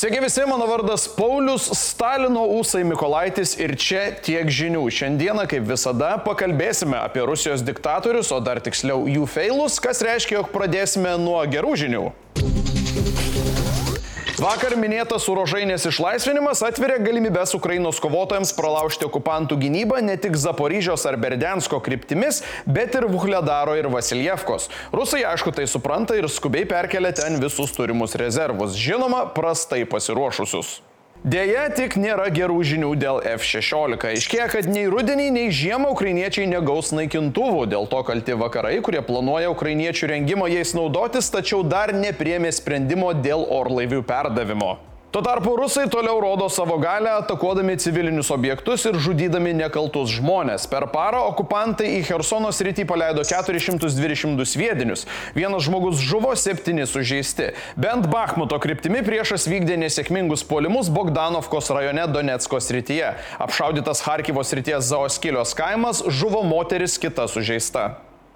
Sveiki visi, mano vardas Paulius, Stalino ūsai Mikolaitis ir čia tiek žinių. Šiandieną, kaip visada, pakalbėsime apie Rusijos diktatorius, o dar tiksliau jų feilus, kas reiškia, jog pradėsime nuo gerų žinių. Vakar minėtas Urožainės išlaisvinimas atveria galimybės Ukrainos kovotojams pralaužti okupantų gynybą ne tik Zaporyžios ar Berdensko kryptimis, bet ir Vuhledaro ir Vasiljevkos. Rusai aišku tai supranta ir skubiai perkelia ten visus turimus rezervus, žinoma, prastai pasiruošusius. Deja, tik nėra gerų žinių dėl F-16. Iškėja, kad nei rudenį, nei žiemą ukrainiečiai negaus naikintuvų. Dėl to kalti vakarai, kurie planuoja ukrainiečių rengimą jais naudotis, tačiau dar nepriemė sprendimo dėl orlaivių perdavimo. Tuo tarpu rusai toliau rodo savo galę, atakuodami civilinius objektus ir žudydami nekaltus žmonės. Per parą okupantai į Hersono sritį paleido 422 sviedinius. Vienas žmogus žuvo, septyni sužeisti. Bent Bakhmuto kryptimi priešas vykdė nesėkmingus puolimus Bogdanovkos rajone Donetsko srityje. Apšaudytas Harkivos srities Zaoskilios kaimas, žuvo moteris, kita sužeista.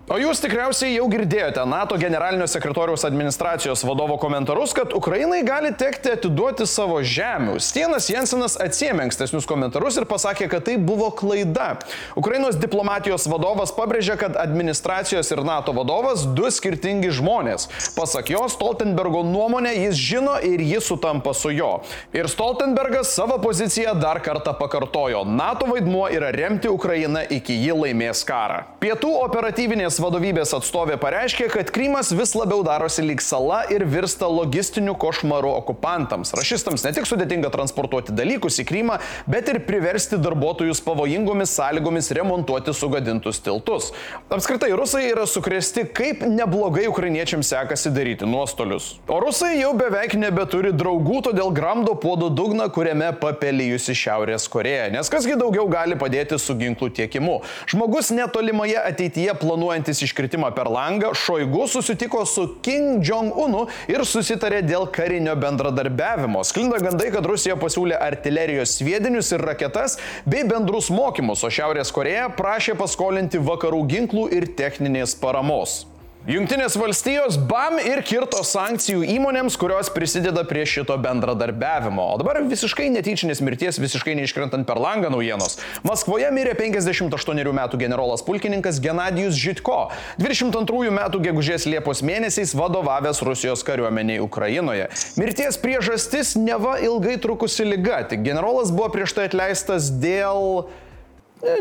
O jūs tikriausiai jau girdėjote NATO generalinio sekretoriaus administracijos vadovo komentarus, kad Ukrainai gali tekti atiduoti savo žemių. Stienas Jensenas atsiemė ankstesnius komentarus ir pasakė, kad tai buvo klaida. Ukrainos diplomatijos vadovas pabrėžė, kad administracijos ir NATO vadovas du skirtingi žmonės. Pasak jo, Stoltenbergo nuomonė jis žino ir jis sutampa su jo. Ir Stoltenbergas savo poziciją dar kartą pakartojo. NATO vaidmuo yra remti Ukrainą iki ji laimės karą. Pietų operatyvinės Karinės vadovybės atstovė pareiškė, kad Krymas vis labiau darosi lyg sala ir virsta logistiniu košmaru okupantams. Rašistams ne tik sudėtinga transportuoti dalykus į Krymą, bet ir priversti darbuotojus pavojingomis sąlygomis remontuoti sugadintus tiltus. Apskritai, rusai yra sukresti, kaip neblogai ukrainiečiams sekasi daryti nuostolius. O rusai jau beveik nebeturi draugų, todėl gramdo puodo dugną, kuriame papelyjusi Šiaurės Koreja. Nes kasgi daugiau gali padėti su ginklų tiekimu. Žmogus netolimoje ateityje planuojant planuojantis iškritimą per langą, Šoigu susitiko su Kim Jong-unu ir susitarė dėl karinio bendradarbiavimo. Sklinda gandai, kad Rusija pasiūlė artilerijos sviedinius ir raketas bei bendrus mokymus, o Šiaurės Koreja prašė paskolinti vakarų ginklų ir techninės paramos. Junktinės valstijos BAM ir kirto sankcijų įmonėms, kurios prisideda prie šito bendradarbiavimo. O dabar visiškai netyčinės mirties, visiškai neiškrentant per langą naujienos. Maskvoje mirė 58 metų generolas pulkininkas Genadijus Žitko, 22 metų gegužės Liepos mėnesiais vadovavęs Rusijos kariuomeniai Ukrainoje. Mirties priežastis neva ilgai trukusi lyga, tik generolas buvo prieš tai atleistas dėl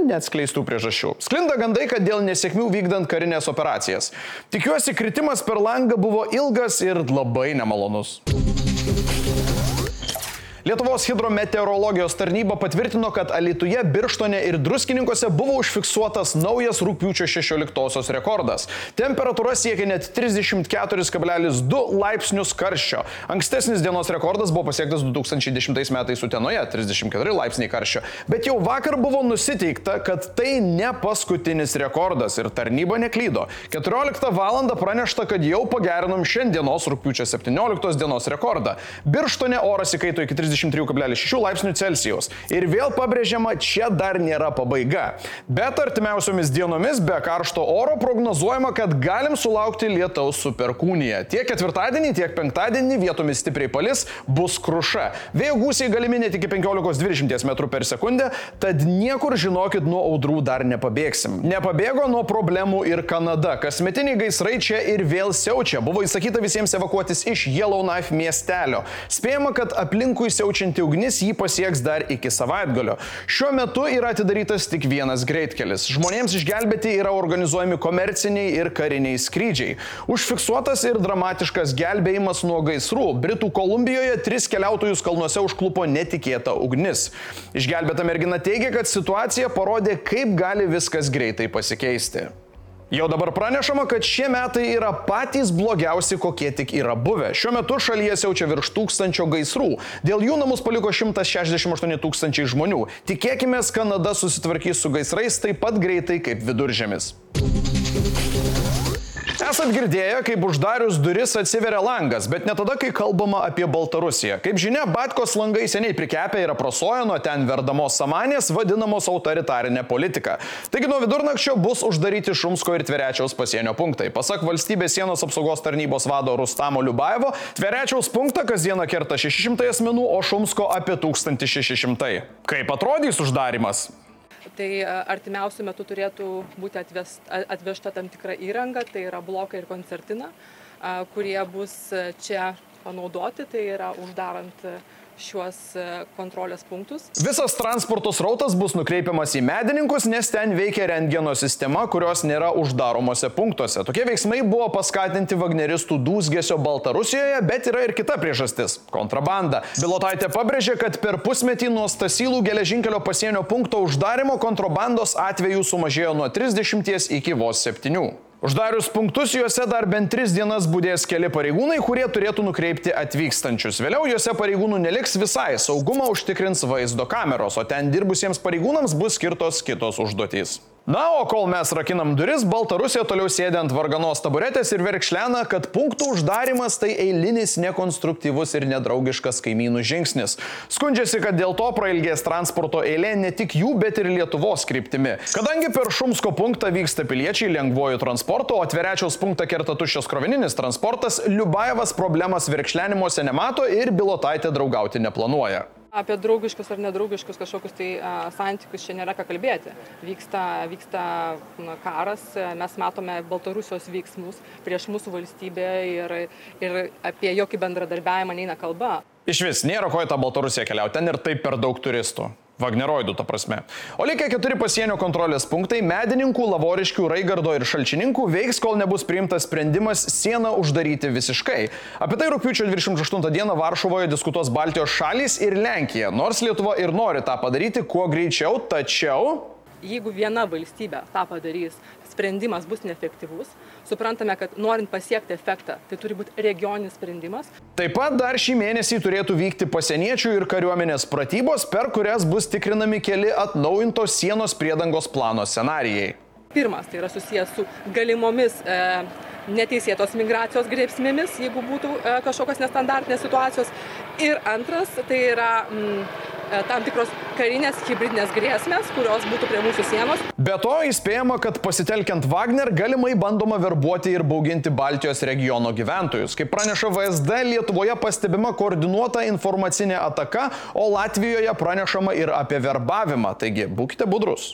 neatskleistų priežasčių. Sklinda gandai, kad dėl nesėkmių vykdant karinės operacijas. Tikiuosi, kritimas per langą buvo ilgas ir labai nemalonus. Lietuvos hidrometeorologijos tarnyba patvirtino, kad Alituje, Birštone ir Druskininkose buvo užfiksuotas naujas rūpiučio 16 rekordas. Temperatūra siekia net 34,2 laipsnius karščio. Ankstesnis dienos rekordas buvo pasiektas 2010 metais Utenoje - 34 laipsniai karščio. Bet jau vakar buvo nusiteikta, kad tai ne paskutinis rekordas ir tarnyba neklydo. 14 val. pranešta, kad jau pagerinom šiandienos rūpiučio 17 dienos rekordą. Birštone oras įkaito iki 30 33,6 laipsnių Celsijaus. Ir vėl pabrėžiama, čia dar nėra pabaiga. Bet artimiausiomis dienomis be karšto oro prognozuojama, kad galim sulaukti lietaus su perkūnyje. Tiek ketvirtadienį, tiek penktadienį vietomis stipriai palis bus kruša. Vėjo gūsiai galimi net iki 15-20 m per sekundę, tad niekur žinokit nuo audrų dar nepabėgsim. Nepabėgo nuo problemų ir Kanada. Kasmetiniai gaisrai čia ir vėl siaučia. Buvo įsakyta visiems evakuotis iš Yellowknife miestelio. Spėjama, kad aplinkui siaučia siaučianti ugnis jį pasieks dar iki savaitgalio. Šiuo metu yra atidarytas tik vienas greitkelis. Žmonėms išgelbėti yra organizuojami komerciniai ir kariniai skrydžiai. Užfiksuotas ir dramatiškas gelbėjimas nuo gaisrų. Britų Kolumbijoje tris keliautojus kalnuose užklupo netikėta ugnis. Išgelbėta mergina teigia, kad situacija parodė, kaip gali viskas greitai pasikeisti. Jau dabar pranešama, kad šie metai yra patys blogiausi, kokie tik yra buvę. Šiuo metu šalyje siaučia virš tūkstančio gaisrų. Dėl jų namus paliko 168 tūkstančiai žmonių. Tikėkime, Kanada susitvarkys su gaisrais taip pat greitai kaip viduržėmis. Esat girdėję, kaip uždarius duris atsiveria langas, bet ne tada, kai kalbama apie Baltarusiją. Kaip žinia, Batkos langai seniai prikepę ir aprasoja nuo ten verdamos samanės, vadinamos autoritarinė politika. Taigi nuo vidurnakčio bus uždaryti Šumsko ir Tverečiaus pasienio punktai. Pasak valstybės sienos apsaugos tarnybos vado Rustamo Liubaevo, Tverečiaus punktą kasdieną kerta 600 asmenų, o Šumsko apie 1600. Kaip atrodys uždarimas? Tai e, artimiausių metų turėtų būti atvest, atvežta tam tikra įranga, tai yra blokai ir koncertina, kurie bus e, čia panaudoti, tai yra uždarant šiuos e, kontrolės punktus. Visas transporto srautas bus nukreipiamas į medininkus, nes ten veikia rentgeno sistema, kurios nėra uždaromose punktuose. Tokie veiksmai buvo paskatinti Wagneristų dūzgesio Baltarusijoje, bet yra ir kita priežastis - kontrabanda. Bilotaitė pabrėžė, kad per pusmetį nuo Stasylų geležinkelio pasienio punkto uždarimo kontrabandos atvejų sumažėjo nuo 30 iki vos 7. Uždarius punktus juose dar bent tris dienas būdės keli pareigūnai, kurie turėtų nukreipti atvykstančius. Vėliau juose pareigūnų neliks visai, saugumą užtikrins vaizdo kameros, o ten dirbusiems pareigūnams bus skirtos kitos užduotys. Na, o kol mes rakinam duris, Baltarusija toliau sėdė ant varganos taburetės ir verkšlena, kad punktų uždarimas tai eilinis nekonstruktyvus ir nedraugiškas kaimynų žingsnis. Skundžiasi, kad dėl to prailgės transporto eilė ne tik jų, bet ir Lietuvos kryptimi. Kadangi per Šumsko punktą vyksta piliečiai lengvojų transporto, o atverečiaus punktą kerta tuščias krovininis transportas, Liubaevas problemas verkšlenimuose nemato ir Bilotaitė draugauti neplanuoja. Apie draugiškus ar nedraugiškus kažkokius tai santykius čia nėra ką kalbėti. Vyksta, vyksta karas, mes matome Baltarusijos veiksmus prieš mūsų valstybę ir, ir apie jokį bendradarbiavimą neina kalba. Iš vis, nėra ko į tą Baltarusiją keliauti, ten ir taip per daug turistų. Vagneroidų, ta prasme. O likę keturi pasienio kontrolės punktai - medininkų, lavoriškių, raigardo ir šalčininkų - veiks, kol nebus priimtas sprendimas sieną uždaryti visiškai. Apie tai rūpiučio 28 dieną Varšuvoje diskutuos Baltijos šalys ir Lenkija, nors Lietuva ir nori tą padaryti kuo greičiau, tačiau jeigu viena valstybė tą padarys, sprendimas bus neefektyvus, suprantame, kad norint pasiekti efektą, tai turi būti regioninis sprendimas. Taip pat dar šį mėnesį turėtų vykti pasieniečių ir kariuomenės pratybos, per kurias bus tikrinami keli atnaujintos sienos priedangos plano scenarijai. Pirmas tai yra susijęs su galimomis e, neteisėtos migracijos grėsmėmis, jeigu būtų e, kažkokios nestandartinės situacijos. Ir antras tai yra mm, tam tikros karinės hybridinės grėsmės, kurios būtų prie mūsų sienos. Be to įspėjama, kad pasitelkiant Wagner galimai bandoma verbuoti ir bauginti Baltijos regiono gyventojus. Kaip praneša VSD, Lietuvoje pastebima koordinuota informacinė ataka, o Latvijoje pranešama ir apie verbavimą. Taigi būkite budrus.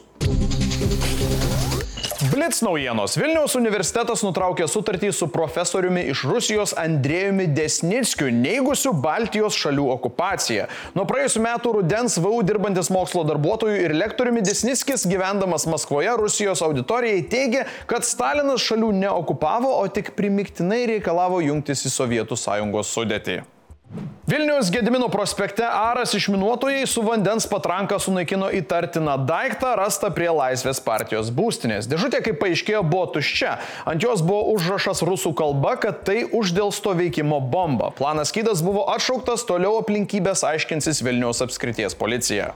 Blitz naujienos. Vilniaus universitetas nutraukė sutartį su profesoriumi iš Rusijos Andrėjumi Desnickiu, neigusiu Baltijos šalių okupaciją. Nuo praėjusiu metu rudens VAU dirbantis mokslo darbuotojų ir lektoriumi Desnickis, gyvendamas Maskvoje, Rusijos auditorijai teigė, kad Stalinas šalių neokupavo, o tik primiktinai reikalavo jungtis į Sovietų sąjungos sudėtį. Vilnius Gedimino prospekte Aras išminuotojai su vandens patranka sunaikino įtartiną daiktą rastą prie Laisvės partijos būstinės. Dėžutė, kaip paaiškėjo, buvo tuščia. Ant jos buvo užrašas rusų kalba, kad tai uždėlsto veikimo bomba. Planas kydas buvo atšauktas, toliau aplinkybės aiškinsis Vilniaus apskrities policija.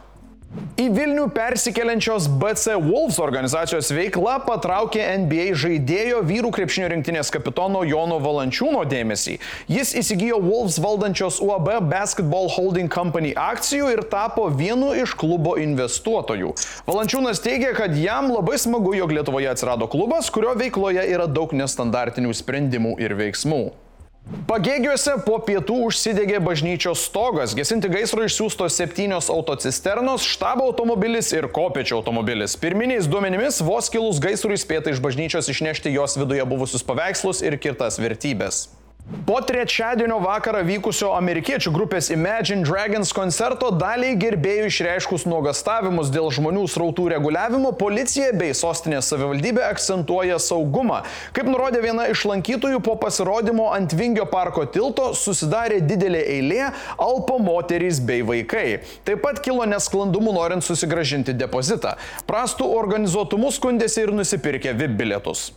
Į Vilnių persikeliančios BC Wolves organizacijos veikla patraukė NBA žaidėjo vyrų krepšinio rinktinės kapitono Jono Valančiūno dėmesį. Jis įsigijo Wolves valdančios UAB Basketball Holding Company akcijų ir tapo vienu iš klubo investuotojų. Valančiūnas teigia, kad jam labai smagu, jog Lietuvoje atsirado klubas, kurio veikloje yra daug nestandartinių sprendimų ir veiksmų. Pagėgiuose po pietų užsidegė bažnyčios stogas, gesinti gaisro išsiųstos septynios autocisternos, štabo automobilis ir kopiečio automobilis. Pirminiais duomenimis vos kilus gaisrui spėta iš bažnyčios išnešti jos viduje buvusius paveikslus ir kitas vertybės. Po trečiadienio vakarą vykusio amerikiečių grupės Imagine Dragons koncerto daliai gerbėjų išreiškus nuogastavimus dėl žmonių srautų reguliavimo, policija bei sostinės savivaldybė akcentuoja saugumą. Kaip nurodė viena iš lankytojų, po pasirodymo ant Vingio parko tilto susidarė didelė eilė, alpo moterys bei vaikai. Taip pat kilo nesklandumų norint susigražinti depozitą. Prastų organizuotumų skundėsi ir nusipirkė VIP bilietus.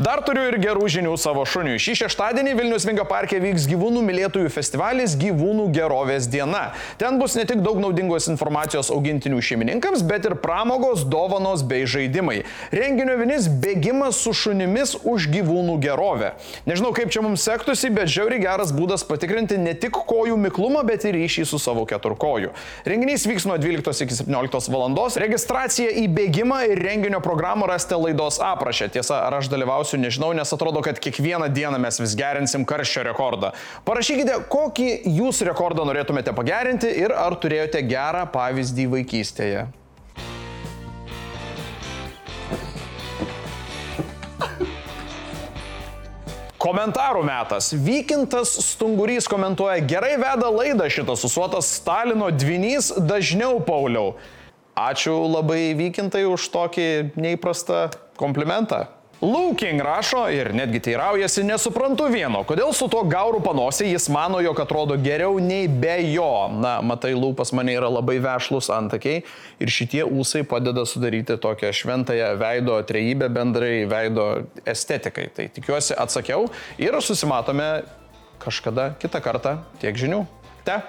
Dar turiu ir gerų žinių savo šuniui. Šį šeštadienį Vilnius Vingo parke vyks gyvūnų mylėtojų festivalis Gyvūnų gerovės diena. Ten bus ne tik daug naudingos informacijos augintinių šeimininkams, bet ir pramogos, dovanos bei žaidimai. Renginio vienis - bėgimas su šunimis už gyvūnų gerovę. Nežinau, kaip čia mums sektųsi, bet žiauri geras būdas patikrinti ne tik kojų miklumą, bet ir ryšį su savo keturkoju. Renginys vyks nuo 12 iki 17 val. Registraciją į bėgimą ir renginio programą rasite laidos aprašę. Tiesa, ar aš dalyvausiu geriausių nežinau, nes atrodo, kad kiekvieną dieną mes vis gerinsim karščio rekordą. Parašykite, kokį jūs rekordą norėtumėte pagerinti ir ar turėjote gerą pavyzdį vaikystėje. Komentarų metas. Vykintas Stungurys komentuoja, gerai veda laidą šitas susuotas Stalino dvinys dažniau Pauliau. Ačiū labai Vykintai už tokį neįprastą komplimentą. Lūking rašo ir netgi teiraujasi, nesuprantu vieno, kodėl su tuo gauru panosį jis mano, jog atrodo geriau nei be jo. Na, matai, lūpas mane yra labai vešlus antakiai ir šitie ūsai padeda sudaryti tokią šventąją veido trejybę bendrai veido estetikai. Tai tikiuosi atsakiau ir susimatome kažkada kitą kartą tiek žinių. Te.